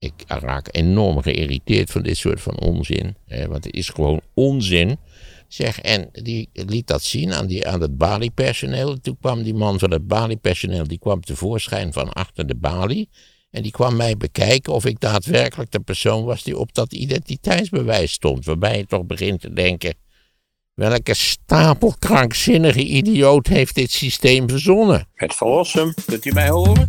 ik raak enorm geïrriteerd van dit soort van onzin. Want het is gewoon onzin. Zeg, en die liet dat zien aan, die, aan het Bali-personeel. Toen kwam die man van het Bali-personeel, die kwam tevoorschijn van achter de balie. En die kwam mij bekijken of ik daadwerkelijk de persoon was die op dat identiteitsbewijs stond. Waarbij je toch begint te denken, welke stapel krankzinnige idioot heeft dit systeem verzonnen? Het verlossen, kunt u mij horen?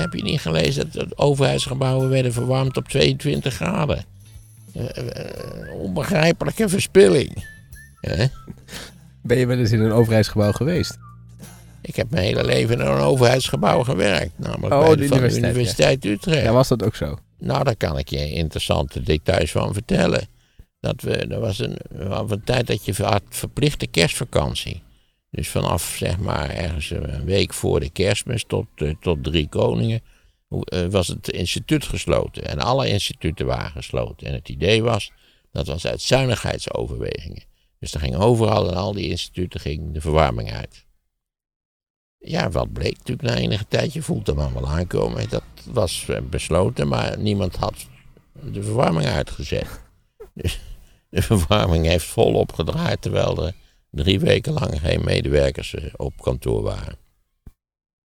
Heb je niet gelezen dat overheidsgebouwen werden verwarmd op 22 graden? Eh, eh, onbegrijpelijke verspilling. Ben je wel eens in een overheidsgebouw geweest? Ik heb mijn hele leven in een overheidsgebouw gewerkt. Namelijk Oh, bij de de, van de universiteit, Universiteit Utrecht. Ja, was dat ook zo? Nou, daar kan ik je interessante details van vertellen. Dat we, er was een, een tijd dat je had verplichte kerstvakantie. Dus vanaf zeg maar ergens een week voor de kerstmis tot, eh, tot drie koningen eh, was het instituut gesloten. En alle instituten waren gesloten. En het idee was, dat was uit zuinigheidsoverwegingen. Dus er ging overal in al die instituten ging de verwarming uit. Ja, wat bleek natuurlijk na enige tijd, je voelt hem allemaal aankomen. Dat was eh, besloten, maar niemand had de verwarming uitgezet. Dus de verwarming heeft volop gedraaid, terwijl er drie weken lang geen medewerkers eh, op kantoor waren.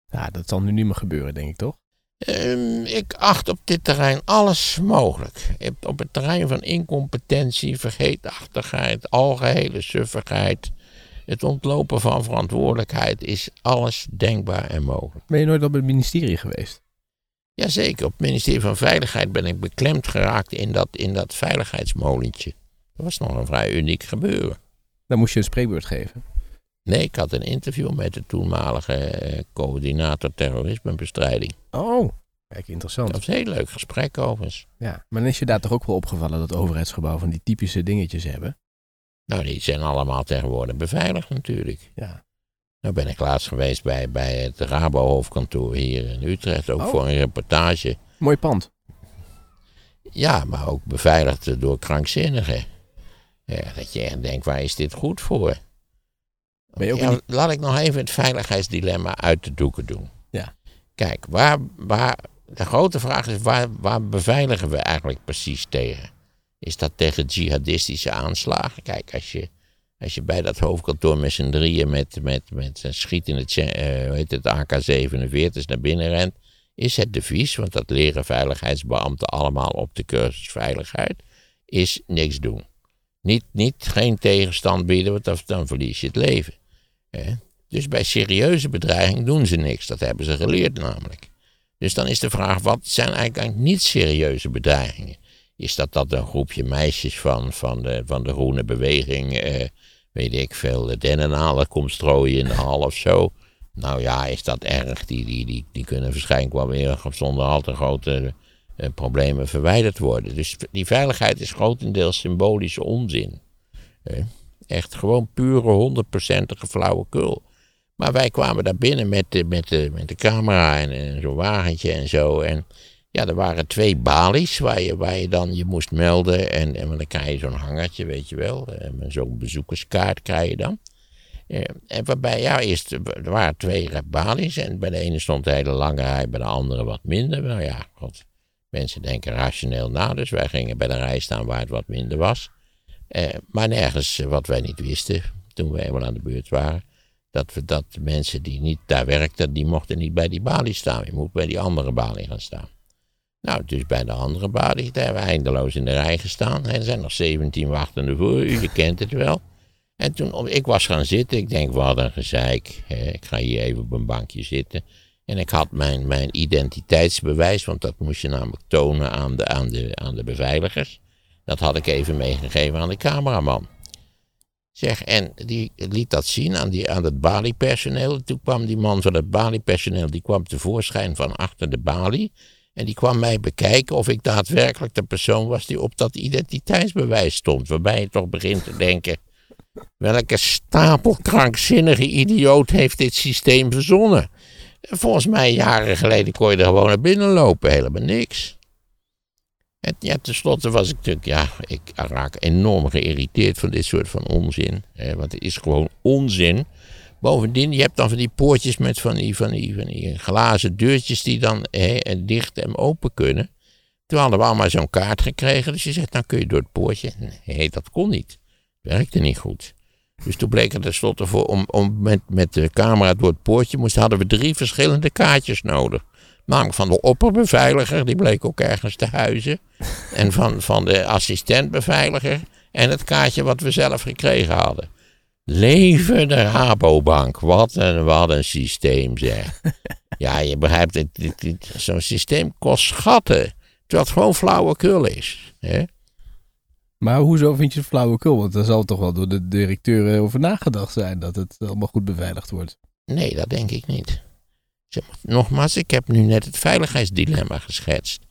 Ja, dat zal nu niet meer gebeuren, denk ik toch? Ehm, ik acht op dit terrein alles mogelijk. Op- Op het terrein van incompetentie, vergeetachtigheid, algehele suffigheid, het ontlopen van verantwoordelijkheid is alles denkbaar en mogelijk. Ben je nooit op het ministerie geweest? Jazeker, op het ministerie van Veiligheid ben ik beklemd geraakt in dat, in dat veiligheidsmolentje. Dat was nog een vrij uniek gebeuren. Dan moest je een spreekbeurt geven. Nee, ik had een interview met de toenmalige eh, coördinator terrorismebestrijding. Oh, kijk, interessant. Dat was een heel leuk gesprek overigens. Ja, maar dan is je daar toch ook wel opgevallen dat overheidsgebouwen van die typische dingetjes hebben? Nou, die zijn allemaal tegenwoordig beveiligd natuurlijk. Ja. Nou ben ik laatst geweest bij, bij het Rabo-hoofdkantoor hier in Utrecht, ook Oh. voor een reportage. Mooi pand. Ja, maar ook beveiligd door krankzinnigen. Ja, dat je echt denkt, waar is dit goed voor? Ja, niet... Laat ik nog even het veiligheidsdilemma uit de doeken doen. Ja. Kijk, waar, waar, de grote vraag is, waar, waar beveiligen we eigenlijk precies tegen? Is dat tegen jihadistische aanslagen? Kijk, als je, als je bij dat hoofdkantoor met z'n drieën met, met, met een schiet in het, eh, hoe heet het AK-47 naar binnen rent, is het devies, want dat leren veiligheidsbeambten allemaal op de cursus veiligheid, is niks doen. Niet, niet geen tegenstand bieden, want dan, verlies je het leven. Dus bij serieuze bedreiging doen ze niks. Dat hebben ze geleerd namelijk. Dus dan is de vraag, wat zijn eigenlijk niet serieuze bedreigingen? Is dat dat een groepje meisjes van, van, de, van de groene beweging, eh, weet ik veel, de dennenalen komt strooien in de hal of zo? Nou ja, is dat erg? Die, die, die, die kunnen waarschijnlijk wel weer zonder al te grote problemen verwijderd worden. Dus die veiligheid is grotendeels symbolische onzin. Echt gewoon pure 100%ige flauwekul. Maar wij kwamen daar binnen met de, met de, met de camera en, zo'n wagentje en zo. En ja, er waren twee balies waar je, waar je dan je moest melden. En, en dan krijg je zo'n hangertje, weet je wel. Zo'n bezoekerskaart krijg je dan. Eh, En waarbij, ja, eerst, er waren twee balies. En bij de ene stond een hele lange rij, bij de andere wat minder. Nou ja, god, mensen denken rationeel na. Dus wij gingen bij de rij staan waar het wat minder was. Eh, maar nergens eh, wat wij niet wisten, toen we eenmaal aan de beurt waren. Dat, we, dat mensen die niet daar werkten, die mochten niet bij die balie staan. Je moet bij die andere balie gaan staan. Nou, dus bij de andere balie, daar hebben we eindeloos in de rij gestaan. Er zijn nog 17 wachtende voor u, kent het wel. En toen, ik was gaan zitten, ik denk, wat een gezeik. Hè, ik ga hier even op een bankje zitten. En ik had mijn, mijn identiteitsbewijs, want dat moest je namelijk tonen aan de, aan, de, beveiligers. Dat had ik even meegegeven aan de cameraman. Zeg, en die liet dat zien aan, die, aan het Bali-personeel. Toen kwam die man van het Bali-personeel, die kwam tevoorschijn van achter de balie. En die kwam mij bekijken of ik daadwerkelijk de persoon was die op dat identiteitsbewijs stond. Waarbij je toch begint te denken, welke stapel krankzinnige idioot heeft dit systeem verzonnen? Volgens mij jaren geleden kon je er gewoon naar binnen lopen, helemaal niks. En ja, tenslotte was ik natuurlijk, ja, ik raak enorm geïrriteerd van dit soort van onzin. Hè, want het is gewoon onzin. Bovendien, je hebt dan van die poortjes met van die, van die, van die glazen deurtjes die dan hè, dicht en open kunnen. Toen hadden we allemaal zo'n kaart gekregen. Dus je zegt, dan kun je door het poortje. Nee, dat kon niet. Werkte niet goed. Dus toen bleek er tenslotte voor, om, om met, met de camera door het poortje moest, hadden we drie verschillende kaartjes nodig. Namelijk van de opperbeveiliger, die bleek ook ergens te huizen. En van, van de assistentbeveiliger. En het kaartje wat we zelf gekregen hadden. Leven de Rabobank. Wat een, wat een systeem zeg. Ja, je begrijpt, dit, dit- zo'n systeem kost schatten. Terwijl het gewoon flauwekul is. Hè? Maar hoezo vind je het flauwekul? Want daar zal toch wel door de directeur over nagedacht zijn dat het allemaal goed beveiligd wordt. Nee, dat denk ik niet. Zeg maar, nogmaals, ik heb nu net het veiligheidsdilemma geschetst.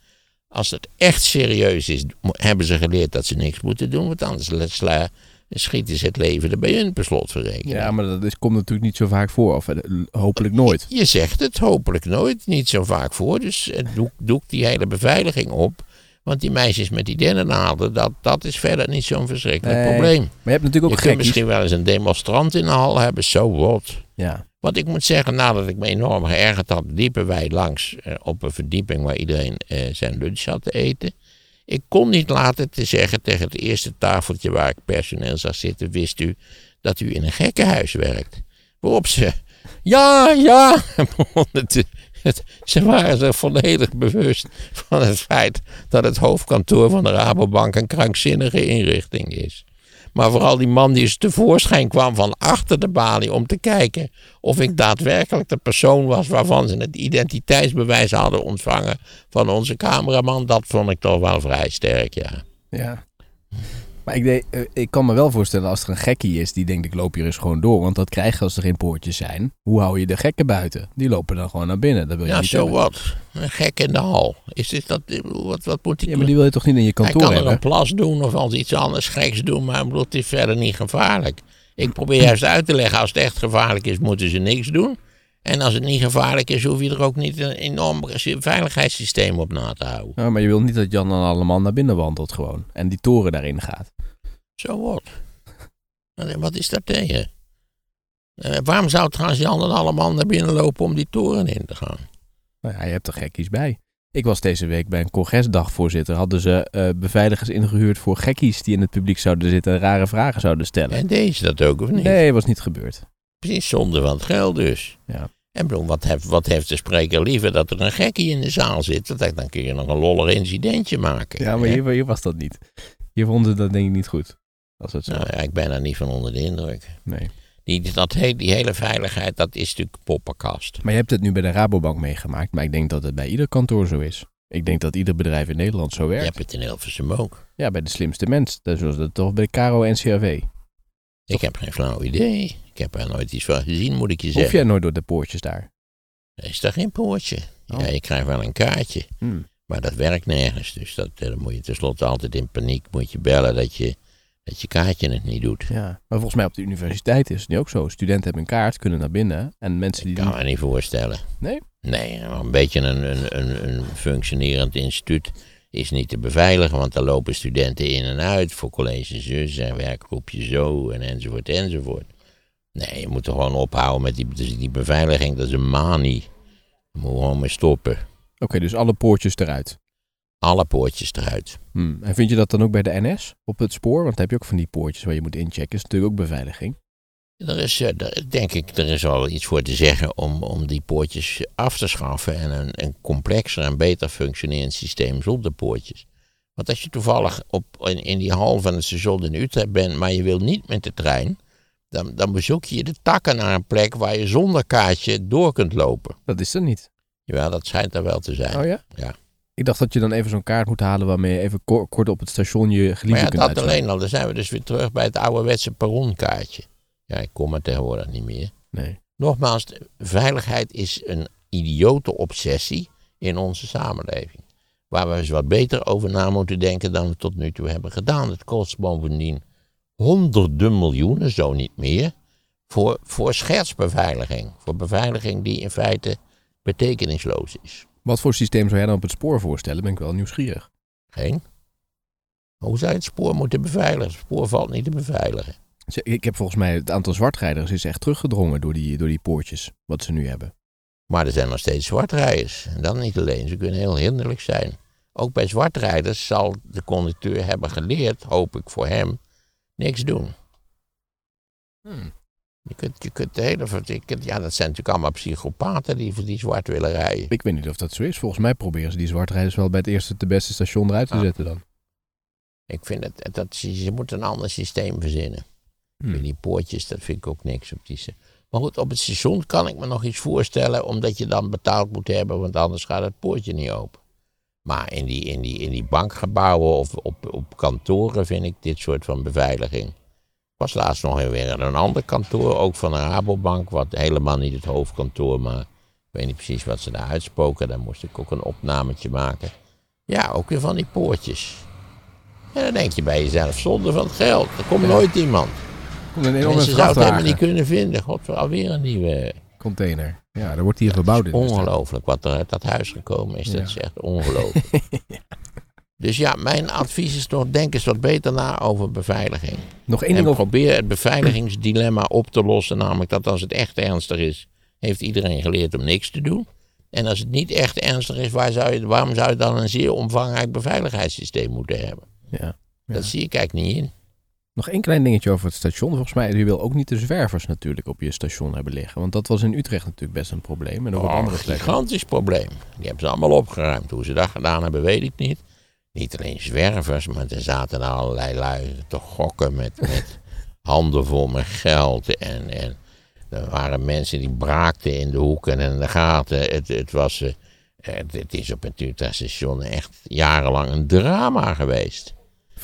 Als het echt serieus is, hebben ze geleerd dat ze niks moeten doen. Want anders sla- schieten ze het leven er bij hun per slotverrekening. Ja, maar dat is, komt natuurlijk niet zo vaak voor. Of hopelijk nooit. Je zegt het hopelijk nooit, niet zo vaak voor. Dus eh, doe, doe die hele beveiliging op. Want die meisjes met die dennennaalden, dat, dat is verder niet zo'n verschrikkelijk Nee, probleem. Maar je hebt natuurlijk Je ook kunt gekkies. misschien wel eens een demonstrant in de hal hebben, zo wat. Ja. Want ik moet zeggen, nadat ik me enorm geërgerd had, liepen wij langs eh, op een verdieping waar iedereen eh, zijn lunch zat te eten. Ik kon niet laten te zeggen tegen het eerste tafeltje waar ik personeel zag zitten, wist u dat u in een gekkenhuis werkt. Waarop ze, ja, ja, begonnen te- ze waren zich volledig bewust van het feit dat het hoofdkantoor van de Rabobank een krankzinnige inrichting is. Maar vooral die man die eens tevoorschijn kwam van achter de balie om te kijken of ik daadwerkelijk de persoon was waarvan ze het identiteitsbewijs hadden ontvangen van onze cameraman, dat vond ik toch wel vrij sterk, ja. Ja. Maar ik, denk, eh, ik kan me wel voorstellen als er een gekkie is die denkt ik loop hier eens gewoon door. Want dat krijg je als er geen poortjes zijn. Hoe hou je de gekken buiten? Die lopen dan gewoon naar binnen. Dat wil je Ja, zo hebben. wat. Een gek in de hal. Is dit dat, wat, wat moet ik Ja, maar die wil je toch niet in je Hij kantoor kan er hebben? een plas doen of als iets anders geks doen, maar ik bedoel, het is verder niet gevaarlijk. Ik probeer juist uit te leggen, als het echt gevaarlijk is, moeten ze niks doen. En als het niet gevaarlijk is, hoef je er ook niet een enorm veiligheidssysteem op na te houden. Ja, maar je wil niet dat Jan dan allemaal naar binnen wandelt gewoon. En die toren daarin gaat. Zo wat. En Wat is daar tegen? Eh, waarom zou trouwens Jan dan allemaal naar binnen lopen om die toren in te gaan? Nou ja, je hebt er gekkies bij. Ik was deze week bij een congresdag, voorzitter. Hadden ze eh, beveiligers ingehuurd voor gekkies die in het publiek zouden zitten en rare vragen zouden stellen. En deze dat ook of niet? Nee, was niet gebeurd. Precies zonde van het geld dus. Ja. En bedoel, wat heeft, wat heeft de spreker liever dat er een gekkie in de zaal zit? Want dan kun je nog een lollig incidentje maken. Ja, maar hier, hier was dat niet. Hier vonden ze dat denk ik niet goed. Als het zo. Nou ja, ik ben daar niet van onder de indruk. Nee. Die, dat, he- die hele veiligheid, dat is natuurlijk poppenkast. Maar je hebt het nu bij de Rabobank meegemaakt. Maar ik denk dat het bij ieder kantoor zo is. Ik denk dat ieder bedrijf in Nederland zo Je werkt. hebt het in Hilversum ook. Ja, bij de slimste mens. Dat is dat toch bij Caro en CRV. Ik heb geen flauw idee. Ik heb er nooit iets van gezien, moet ik je Hoef zeggen. jij nooit door de poortjes daar? Er is daar geen poortje. Oh. Ja, je krijgt wel een kaartje. Hm. Maar dat werkt nergens. Dus dat, eh, dan moet je tenslotte altijd in paniek moet je bellen dat je, dat je kaartje het niet doet. Ja. Maar volgens mij op de universiteit is het nu ook zo. Studenten hebben een kaart, kunnen naar binnen. En mensen die... Ik kan me niet voorstellen. Nee? Nee, een beetje een, een, een, een functionerend instituut is niet te beveiligen, want daar lopen studenten in en uit voor college zus en werkgroepje zo en enzovoort enzovoort. Nee, je moet er gewoon ophouden met die, dus die beveiliging, dat is een manie. Moet gewoon mee stoppen. Oké, dus alle poortjes eruit. Alle poortjes eruit. Hm. En vind je dat dan ook bij de NS op het spoor? Want dan heb je ook van die poortjes waar je moet inchecken. is natuurlijk ook beveiliging. Er is, eh, denk ik, er is wel iets voor te zeggen om, om die poortjes af te schaffen en een, een complexer en beter functionerend systeem zonder poortjes. Want als je toevallig op, in, in die hal van het station in Utrecht bent, maar je wil niet met de trein, dan, dan bezoek je de takken naar een plek waar je zonder kaartje door kunt lopen. Dat is er niet. Ja, dat schijnt er wel te zijn. Oh ja? Ja. Ik dacht dat je dan even zo'n kaart moet halen waarmee je even ko- kort op het station je Maar geliefde ja, kunt dat alleen al, dan zijn we dus weer terug bij het ouderwetse perronkaartje. Ja, ik kom er tegenwoordig niet meer. Nee. Nogmaals, veiligheid is een idiote obsessie in onze samenleving. Waar we eens wat beter over na moeten denken dan we tot nu toe hebben gedaan. Het kost bovendien honderden miljoenen, zo niet meer, voor, voor schertsbeveiliging. Voor beveiliging die in feite betekenisloos is. Wat voor systeem zou jij dan op het spoor voorstellen? Ben ik wel nieuwsgierig. Geen? Hoe zou je het spoor moeten beveiligen? Het spoor valt niet te beveiligen. Ik heb volgens mij het aantal zwartrijders is echt teruggedrongen door die, door die poortjes, wat ze nu hebben. Maar er zijn nog steeds zwartrijders. En dan niet alleen, ze kunnen heel hinderlijk zijn. Ook bij zwartrijders zal de conducteur hebben geleerd, hoop ik voor hem, niks doen. Je kunt, je kunt de hele. je kunt- ja, dat zijn natuurlijk allemaal psychopaten die voor die zwart willen rijden. Ik weet niet of dat zo is. Volgens mij proberen ze die zwartrijders wel bij het eerste te beste station eruit te Ah. zetten dan. Ik vind het, dat, ze, ze moeten een ander systeem verzinnen. Hmm. Die poortjes, dat vind ik ook niks op die. Maar goed, op het station kan ik me nog iets voorstellen, omdat je dan betaald moet hebben, want anders gaat het poortje niet open. Maar in die, in die, in die bankgebouwen of op, op kantoren vind ik dit soort van beveiliging. Ik was laatst nog weer in een ander kantoor, ook van een Rabobank, wat helemaal niet het hoofdkantoor, maar ik weet niet precies wat ze daar uitspoken. Daar moest ik ook een opnametje maken. Ja, ook weer van die poortjes. En dan denk je bij jezelf, zonde van het geld, er komt nooit iemand. Komt een enorme Mensen zouden het helemaal niet kunnen vinden. God, alweer een nieuwe. Container. Ja, daar wordt hier verbouwd in. Ongelooflijk wat er uit dat huis gekomen is. Ja. Dat is echt ongelooflijk. Dus ja, mijn advies is toch, denk eens wat beter na over beveiliging. Nog één En ding over... probeer het beveiligingsdilemma op te lossen. Namelijk dat als het echt ernstig is, heeft iedereen geleerd om niks te doen. En als het niet echt ernstig is, waar zou je, waarom zou je dan een zeer omvangrijk beveiligheidssysteem moeten hebben? Ja. Dat zie ik eigenlijk niet in. Nog één klein dingetje over het station. Volgens mij, je wil ook niet de zwervers natuurlijk op je station hebben liggen. Want dat was in Utrecht natuurlijk best een probleem. En ook op andere een gigantisch probleem. Die hebben ze allemaal opgeruimd. Hoe ze dat gedaan hebben, weet ik niet. Niet alleen zwervers, maar er zaten er allerlei lui te gokken met, met handen vol met geld. En, en er waren mensen die braakten in de hoeken en in de gaten. Het, het, was, eh, het, het is op het Utrecht-station echt jarenlang een drama geweest.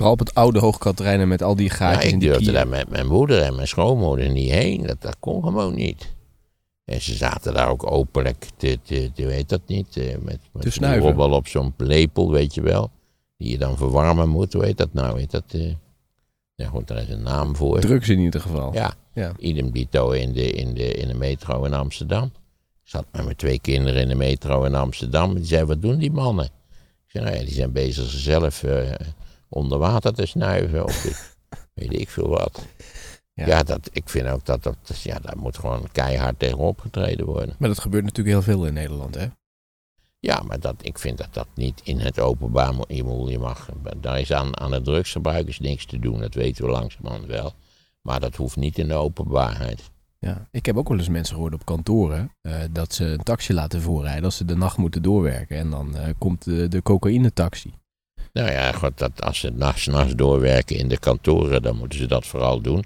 Vooral op het oude Hoogkaterijnen met al die Ja, gaatjes in ik durfde kieren. daar met mijn moeder en mijn schoonmoeder niet heen. Dat, dat kon gewoon niet. En ze zaten daar ook openlijk te, te, te weet dat niet, eh, met, met op zo'n lepel, weet je wel. Die je dan verwarmen moet, hoe heet dat nou? Heet dat, eh, ja goed, daar is een naam voor. Drugs in ieder geval. Ja, Ja. idem dito in de, in, de, in de metro in Amsterdam. Ik zat met mijn twee kinderen in de metro in Amsterdam. Die zeiden, wat doen die mannen? Ik zei, nou ja, die zijn bezig zichzelf eh, onder water te snuiven. Of dit, weet ik veel wat. Ja. Ja, dat, ik vind ook dat, dat ja, daar moet gewoon keihard tegen opgetreden worden. Maar dat gebeurt natuurlijk heel veel in Nederland, hè? Ja, maar dat, ik vind dat dat niet in het openbaar moet. Je, moet- je mag, daar is aan, aan het drugsgebruik is niks te doen. Dat weten we langzamerhand wel. Maar dat hoeft niet in de openbaarheid. Ja. Ik heb ook wel eens mensen gehoord op kantoren eh, dat ze een taxi laten voorrijden als ze de nacht moeten doorwerken. En dan eh, komt de, de cocaïne-taxi. Nou ja, goed, dat, als ze nachts, nachts doorwerken in de kantoren, dan moeten ze dat vooral doen.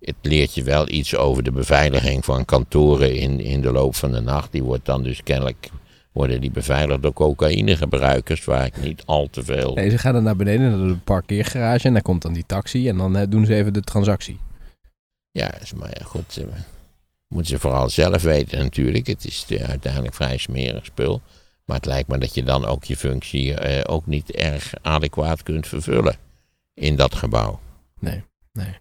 Het leert je wel iets over de beveiliging van kantoren in, in de loop van de nacht. Die wordt dan dus kennelijk, worden die beveiligd door cocaïnegebruikers, waar ik niet al te veel... Nee, ze gaan dan naar beneden naar de parkeergarage en daar komt dan die taxi en dan doen ze even de transactie. Ja, maar ja, goed, moeten ze vooral zelf weten natuurlijk. Het is eh, uiteindelijk vrij smerig spul. Maar het lijkt me dat je dan ook je functie eh, ook niet erg adequaat kunt vervullen in dat gebouw. Nee, nee.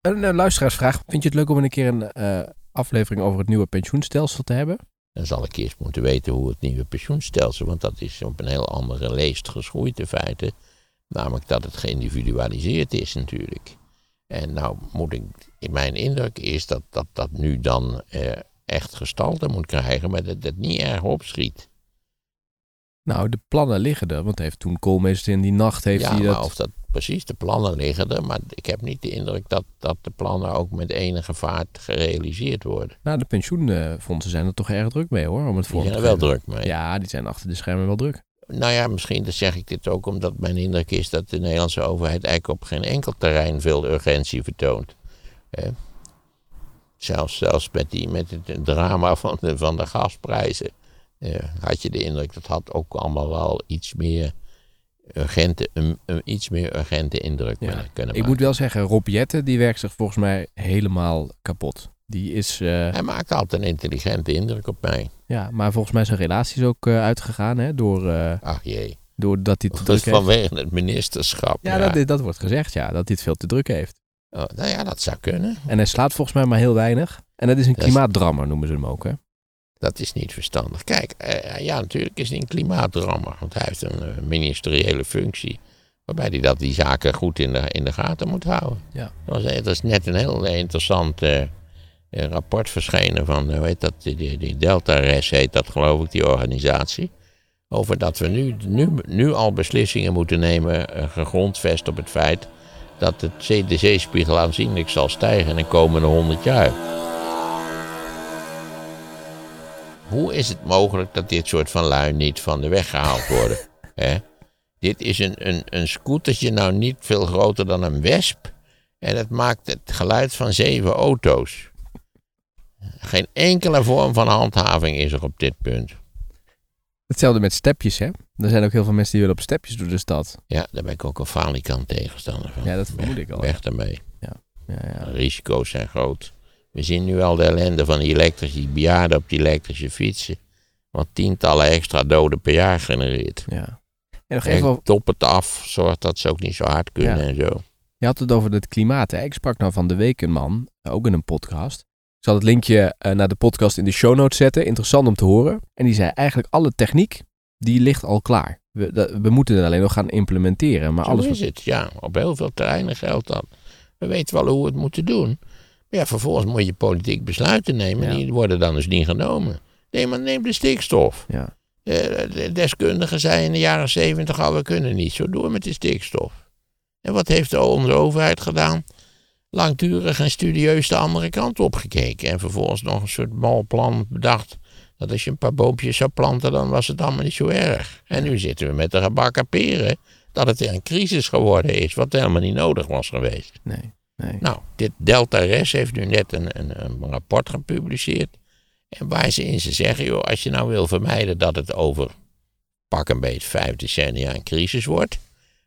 Een eh, luisteraarsvraag. Vind je het leuk om een keer een eh, aflevering over het nieuwe pensioenstelsel te hebben? Dan zal ik eerst moeten weten hoe het nieuwe pensioenstelsel, want dat is op een heel andere leest geschoeid in feite. Namelijk dat het geïndividualiseerd is natuurlijk. En nou moet ik, mijn indruk is dat dat, dat nu dan eh, echt gestalte moet krijgen, maar dat het niet erg opschiet. Nou, de plannen liggen er, want heeft toen Koolmeester in die nacht heeft ja, hij dat... of dat precies de plannen liggen er, maar ik heb niet de indruk dat, dat de plannen ook met enige vaart gerealiseerd worden. Nou, de pensioenfondsen zijn er toch erg druk mee hoor, om het Die voor zijn te er wel druk mee. Ja, die zijn achter de schermen wel druk. Nou ja, misschien dan zeg ik dit ook omdat mijn indruk is dat de Nederlandse overheid eigenlijk op geen enkel terrein veel urgentie vertoont. Hè? Zelfs, zelfs met, die, met het drama van de, van de gasprijzen eh, had je de indruk dat had ook allemaal wel iets meer urgente, een, een iets meer urgente indruk Ja. kunnen kunnen Ik maken. moet wel zeggen, Rob Jetten, die werkt zich volgens mij helemaal kapot. Die is, eh, Hij maakt altijd een intelligente indruk op mij. ja, maar volgens mij zijn relaties ook eh, uitgegaan, hè, door, eh, Ach jee, doordat hij te dat druk heeft. vanwege het ministerschap. Ja, Dat, dat wordt gezegd, ja, dat hij het veel te druk heeft. Oh, nou ja, dat zou kunnen. En hij slaapt volgens mij maar heel weinig. En dat is een klimaatdrammer, noemen ze hem ook, hè? Dat is niet verstandig. Kijk, eh, ja, natuurlijk is hij een klimaatdrammer. Want hij heeft een eh, ministeriële functie. Waarbij hij dat die zaken goed in de, in de gaten moet houden. Ja. Dat, was, dat is net een heel interessant eh, eh, rapport verschenen van, hoe heet dat, die, die, Delta Res heet dat geloof ik, die organisatie. Over dat we nu, nu, nu al beslissingen moeten nemen, eh, gegrondvest op het feit dat het de zeespiegel aanzienlijk zal stijgen in de komende 100 jaar. Hoe is het mogelijk dat dit soort van lui niet van de weg gehaald worden? Hè? Dit is een, een, een scootertje nou niet veel groter dan een wesp. En het maakt het geluid van zeven auto's. Geen enkele vorm van handhaving is er op dit punt. Hetzelfde met stepjes, hè? Er zijn ook heel veel mensen die willen op stepjes door de stad. Ja, daar ben ik ook een falikant tegenstander van. Ja, dat vermoed ik al. Weg ermee. Ja, ja. De risico's zijn groot. We zien nu al de ellende van die elektrische bejaarden op die elektrische fietsen. Wat tientallen extra doden per jaar genereert. ja. En nog En even, over- top het af, zorg dat ze ook niet zo hard kunnen Ja. en zo. je had het over het klimaat, hè? Ik sprak nou van de week een man, ook in een podcast. Ik zal het linkje eh, naar de podcast in de show notes zetten. Interessant om te horen. En die zei eigenlijk alle techniek, die ligt al klaar. We, dat- we moeten het alleen nog gaan implementeren. Maar Zo alles is het, ja. Op heel veel terreinen geldt dat. We weten wel hoe we het moeten doen. Maar ja, vervolgens moet je politiek besluiten nemen. Die worden dan dus niet genomen. Nee, maar neem de stikstof. Ja. Eh, De deskundigen zeiden in de jaren zeventig al, we kunnen niet zo door met de stikstof. En wat heeft onze overheid gedaan? Langdurig en studieus de andere kant opgekeken. En vervolgens nog een soort mal plan bedacht. Dat als je een paar boompjes zou planten, dan was het allemaal niet zo erg. En nu zitten we met de gebakken peren. Dat het een crisis geworden is, wat helemaal niet nodig was geweest. Nee, nee. Nou, dit Delta Res heeft nu net een, een, een rapport gepubliceerd. En waar ze in ze zeggen, joh, als je nou wil vermijden dat het over pak een beetje vijf decennia een crisis wordt.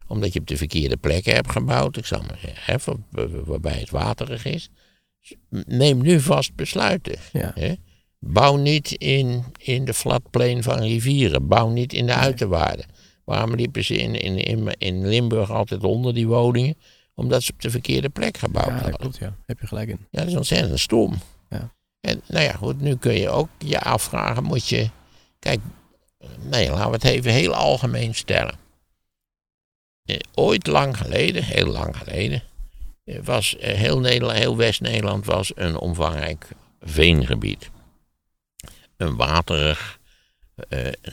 Omdat je op de verkeerde plekken hebt gebouwd, ik zal maar zeggen, hè, waar- waar- waarbij het waterig is. Neem nu vast besluiten. Ja. Hè? Bouw niet in, in de floodplain van rivieren. Bouw niet in de uiterwaarden. Waarom liepen ze in, in, in, in Limburg altijd onder die woningen? Omdat ze op de verkeerde plek gebouwd Ja, dat hadden. klopt, ja. Heb je gelijk in. Ja, dat is ontzettend stom. Ja. En nou ja, goed, nu kun je ook je afvragen, moet je... Kijk, nee, laten we het even heel algemeen stellen. Eh, ooit lang geleden, heel lang geleden, eh, was eh, heel, Nederland, heel West-Nederland was een omvangrijk veengebied. Een waterig,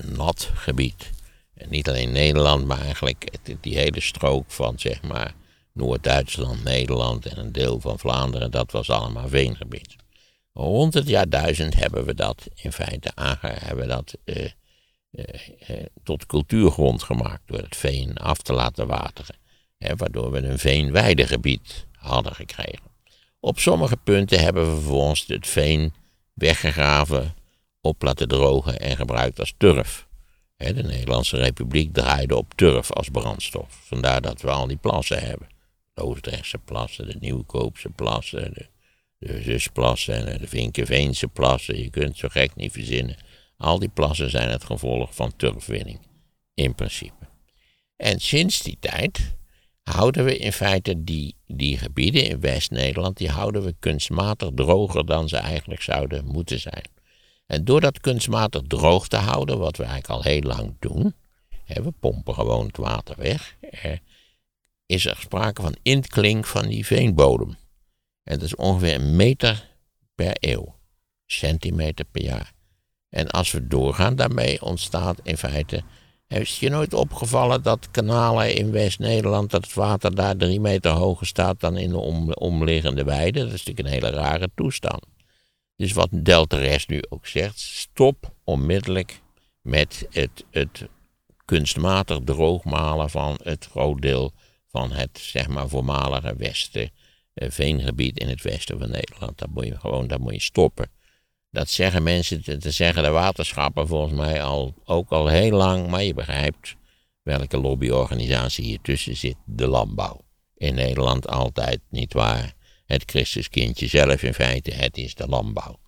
nat gebied. En niet alleen Nederland, maar eigenlijk die hele strook van zeg maar Noord-Duitsland, Nederland en een deel van Vlaanderen, dat was allemaal veengebied. Rond het jaar 1000 hebben we dat in feite aange, hebben we dat, eh, eh, eh, tot cultuurgrond gemaakt door het veen af te laten wateren. Hè, waardoor we een veenweidegebied hadden gekregen. Op sommige punten hebben we vervolgens het veen weggegraven, op laten drogen en gebruikt als turf. Hè, de Nederlandse Republiek draaide op turf als brandstof. Vandaar dat we al die plassen hebben. De plassen, de Nieuwkoopse plassen, de, de Zusplassen en de Vinkenveense plassen. Je kunt zo gek niet verzinnen. Al die plassen zijn het gevolg van turfwinning, in principe. En sinds die tijd houden we in feite die, die gebieden in West-Nederland, die houden we kunstmatig droger dan ze eigenlijk zouden moeten zijn. En door dat kunstmatig droog te houden, wat we eigenlijk al heel lang doen, hè, we pompen gewoon het water weg, is er sprake van intklink van die veenbodem. En dat is ongeveer een meter per eeuw, centimeter per jaar. En als we doorgaan daarmee, ontstaat in feite. Is je nooit opgevallen dat kanalen in West-Nederland, dat het water daar drie meter hoger staat dan in de om, omliggende weiden? Dat is natuurlijk een hele rare toestand. Dus wat Delta Rest nu ook zegt, stop onmiddellijk met het, het kunstmatig droogmalen van het groot deel van het zeg maar voormalige westen, eh, veengebied in het westen van Nederland. Dat moet je gewoon, dat moet je stoppen. Dat zeggen mensen, te zeggen de waterschappen volgens mij al, ook al heel lang, maar je begrijpt welke lobbyorganisatie hier tussen zit, de landbouw. In Nederland altijd, niet waar? Het Christuskindje zelf in feite, het is de landbouw.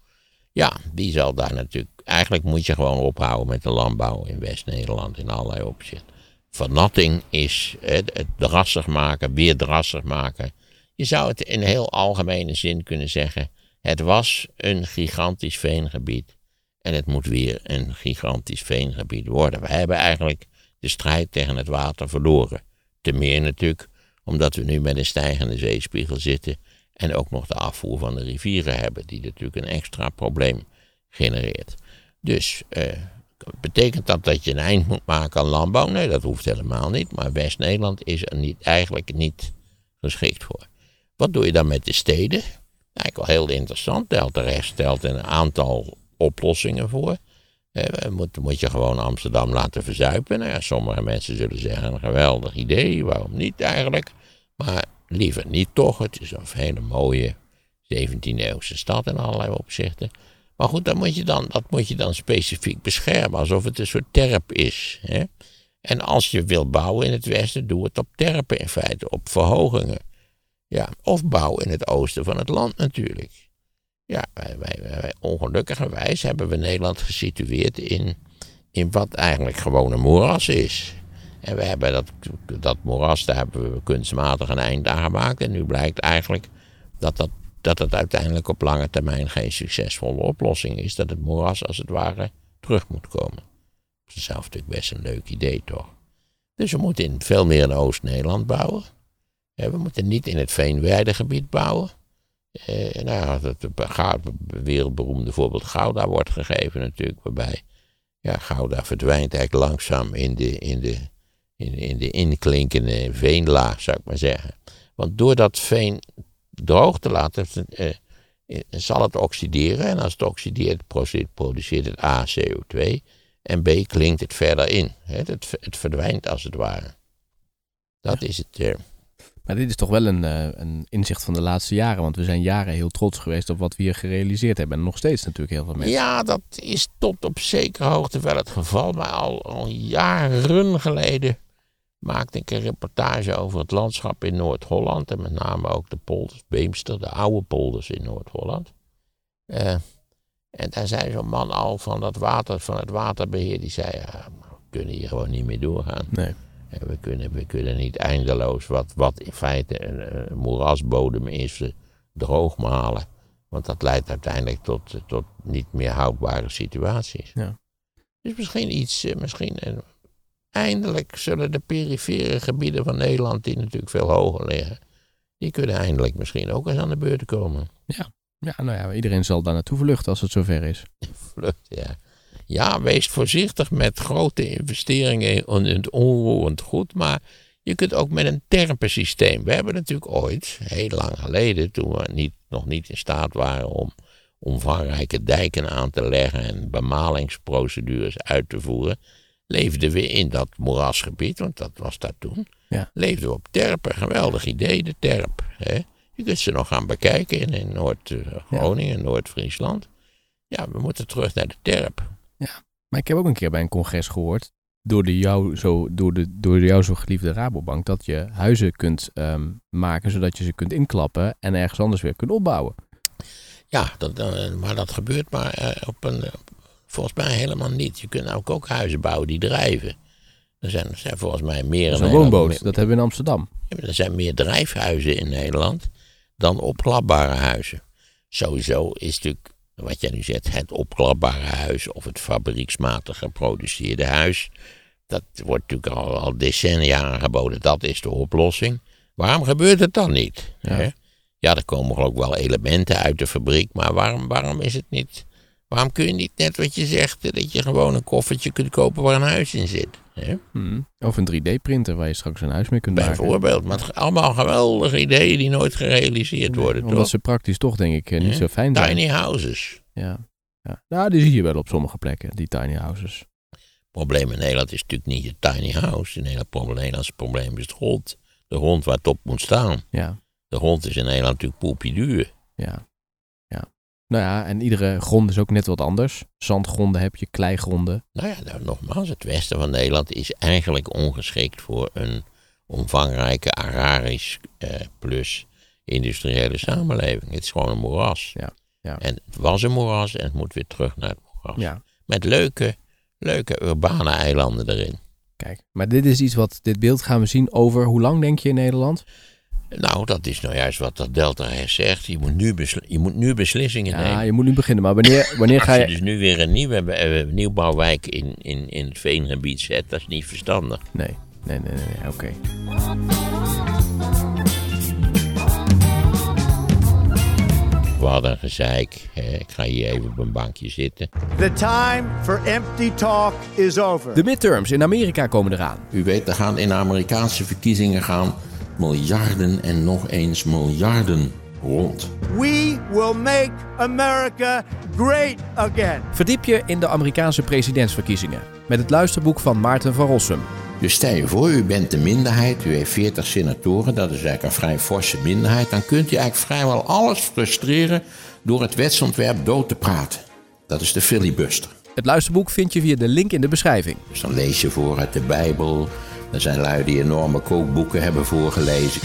Ja, die zal daar natuurlijk, eigenlijk moet je gewoon ophouden met de landbouw in West-Nederland in allerlei opzichten. Vernatting is het, het drassig maken, weer drassig maken. Je zou het in heel algemene zin kunnen zeggen, het was een gigantisch veengebied en het moet weer een gigantisch veengebied worden. We hebben eigenlijk de strijd tegen het water verloren. Ten meer natuurlijk omdat we nu met een stijgende zeespiegel zitten. En ook nog de afvoer van de rivieren hebben, die natuurlijk een extra probleem genereert. Dus eh, betekent dat dat je een eind moet maken aan landbouw? Nee, dat hoeft helemaal niet. Maar West-Nederland is er niet, eigenlijk niet geschikt voor. Wat doe je dan met de steden? Eigenlijk wel heel interessant. Delta stelt een aantal oplossingen voor. Eh, moet, moet je gewoon Amsterdam laten verzuipen? Nou ja, sommige mensen zullen zeggen: een geweldig idee, waarom niet eigenlijk? Maar liever niet toch. Het is een hele mooie 17e-eeuwse stad in allerlei opzichten. Maar goed, dat moet, je dan, dat moet je dan specifiek beschermen, alsof het een soort terp is. Hè? En als je wilt bouwen in het westen, doe het op terpen in feite, op verhogingen. Ja, of bouw in het oosten van het land natuurlijk. Ja, wij, wij, wij, ongelukkigerwijs hebben we Nederland gesitueerd in, in wat eigenlijk gewoon een moeras is. En we hebben dat, dat moeras, daar hebben we kunstmatig een eind aan gemaakt. En nu blijkt eigenlijk dat, dat, dat het uiteindelijk op lange termijn geen succesvolle oplossing is. Dat het moeras als het ware terug moet komen. Dat is zelf natuurlijk best een leuk idee, toch? Dus we moeten in veel meer in Oost-Nederland bouwen. We moeten niet in het veenweidegebied bouwen. Eh, nou het, wereldberoemde voorbeeld Gouda wordt gegeven natuurlijk, waarbij ja, Gouda verdwijnt eigenlijk langzaam in de, in de, in, in de inklinkende veenlaag, zou ik maar zeggen. Want door dat veen droog te laten, eh, eh, zal het oxideren. En als het oxideert, produceert het A CO2 en B klinkt het verder in. Het, het, verdwijnt als het ware. Dat is het. Eh, maar dit is toch wel een, eh, een inzicht van de laatste jaren. Want we zijn jaren heel trots geweest op wat we hier gerealiseerd hebben. En nog steeds natuurlijk heel veel mensen. Ja, dat is tot op zekere hoogte wel het geval. Maar al, al jaren geleden maakte ik een reportage over het landschap in Noord-Holland. En met name ook de polders, Beemster, de oude polders in Noord-Holland. Uh, en daar zei zo'n man al van, dat water, van het waterbeheer, die zei, ja, we kunnen hier gewoon niet meer doorgaan. Nee. We kunnen, we kunnen niet eindeloos wat, wat in feite een, moerasbodem is, droogmalen. Want dat leidt uiteindelijk tot, tot niet meer houdbare situaties. Ja. Dus misschien iets, eh, misschien eh, eindelijk zullen de perifere gebieden van Nederland, die natuurlijk veel hoger liggen, die kunnen eindelijk misschien ook eens aan de beurt komen. Ja, ja nou ja, iedereen zal daar naartoe vluchten als het zover is. Vlucht, ja ja, wees voorzichtig met grote investeringen in het onroerend goed. Maar je kunt ook met een terpensysteem. We hebben natuurlijk ooit, heel lang geleden, toen we niet, nog niet in staat waren om omvangrijke dijken aan te leggen en bemalingsprocedures uit te voeren, leefden we in dat moerasgebied, want dat was dat toen. Ja. Leefden we op terpen. Geweldig idee, de terp. Hè? Je kunt ze nog gaan bekijken in, in Noord-Groningen, ja. Noord-Friesland. Ja, we moeten terug naar de terp. Ja, maar ik heb ook een keer bij een congres gehoord, door de jou zo, door de, door de jou zo geliefde Rabobank, dat je huizen kunt ehm, maken zodat je ze kunt inklappen en ergens anders weer kunt opbouwen. Ja, dat, uh, maar dat gebeurt maar uh, op een, volgens mij helemaal niet. Je kunt ook, ook huizen bouwen die drijven. Er zijn, er zijn volgens mij meer... Dat is een woonboot, dat hebben we in Amsterdam. er zijn meer drijfhuizen in Nederland dan opklapbare huizen. Sowieso is natuurlijk wat jij nu zegt, het opklapbare huis of het fabrieksmatig geproduceerde huis. Dat wordt natuurlijk al, al decennia aangeboden, dat is de oplossing. Waarom gebeurt het dan niet? Ja, hè? ja er komen ook wel elementen uit de fabriek, maar waarom, waarom is het niet... Waarom kun je niet net wat je zegt, dat je gewoon een koffertje kunt kopen waar een huis in zit? Hè? Hmm. Of een 3D-printer waar je straks een huis mee kunt maken. Bijvoorbeeld, maar allemaal geweldige ideeën die nooit gerealiseerd worden. Omdat ze praktisch toch, denk ik, eh, niet zo fijn zijn. Tiny houses. Ja. ja. Nou, die zie je wel op sommige plekken, die tiny houses. Het probleem in Nederland is natuurlijk niet je tiny house. In Nederland, het Nederlandse probleem is de grond. De grond waar het op moet staan. Ja. De grond is in Nederland natuurlijk poepie duur. Ja. Nou ja, en iedere grond is ook net wat anders. Zandgronden heb je, kleigronden. Nou ja, nou, nogmaals, het westen van Nederland is eigenlijk ongeschikt voor een omvangrijke agrarisch eh, plus industriële samenleving. Het is gewoon een moeras. Ja. Ja. En het was een moeras en het moet weer terug naar het moeras. Ja. Met leuke, leuke urbane eilanden erin. Kijk, maar dit is iets wat, dit beeld gaan we zien over, hoe lang denk je in Nederland? Nou, dat is nou juist wat dat Delta zegt. Je moet nu, je moet nu beslissingen ja, nemen. Ja, je moet nu beginnen. Maar wanneer, wanneer ga je... Als je dus nu weer een nieuwe nieuwbouwwijk in, in, in het veengebied zet, dat is niet verstandig. Nee. Nee, nee, nee, nee, oké. We hadden een gezeik. Hè. Ik ga hier even op een bankje zitten. The time for empty talk is over. De midterms in Amerika komen eraan. U weet, er gaan in de Amerikaanse verkiezingen gaan miljarden en nog eens miljarden rond. We will make America great again. Verdiep je in de Amerikaanse presidentsverkiezingen met het luisterboek van Maarten van Rossum. Dus stel je voor, u bent de minderheid, u heeft 40 senatoren, dat is eigenlijk een vrij forse minderheid. Dan kunt u eigenlijk vrijwel alles frustreren door het wetsontwerp dood te praten. Dat is de filibuster. Het luisterboek vind je via de link in de beschrijving. Dus dan lees je voor uit de Bijbel. Er zijn lui die enorme kookboeken hebben voorgelezen.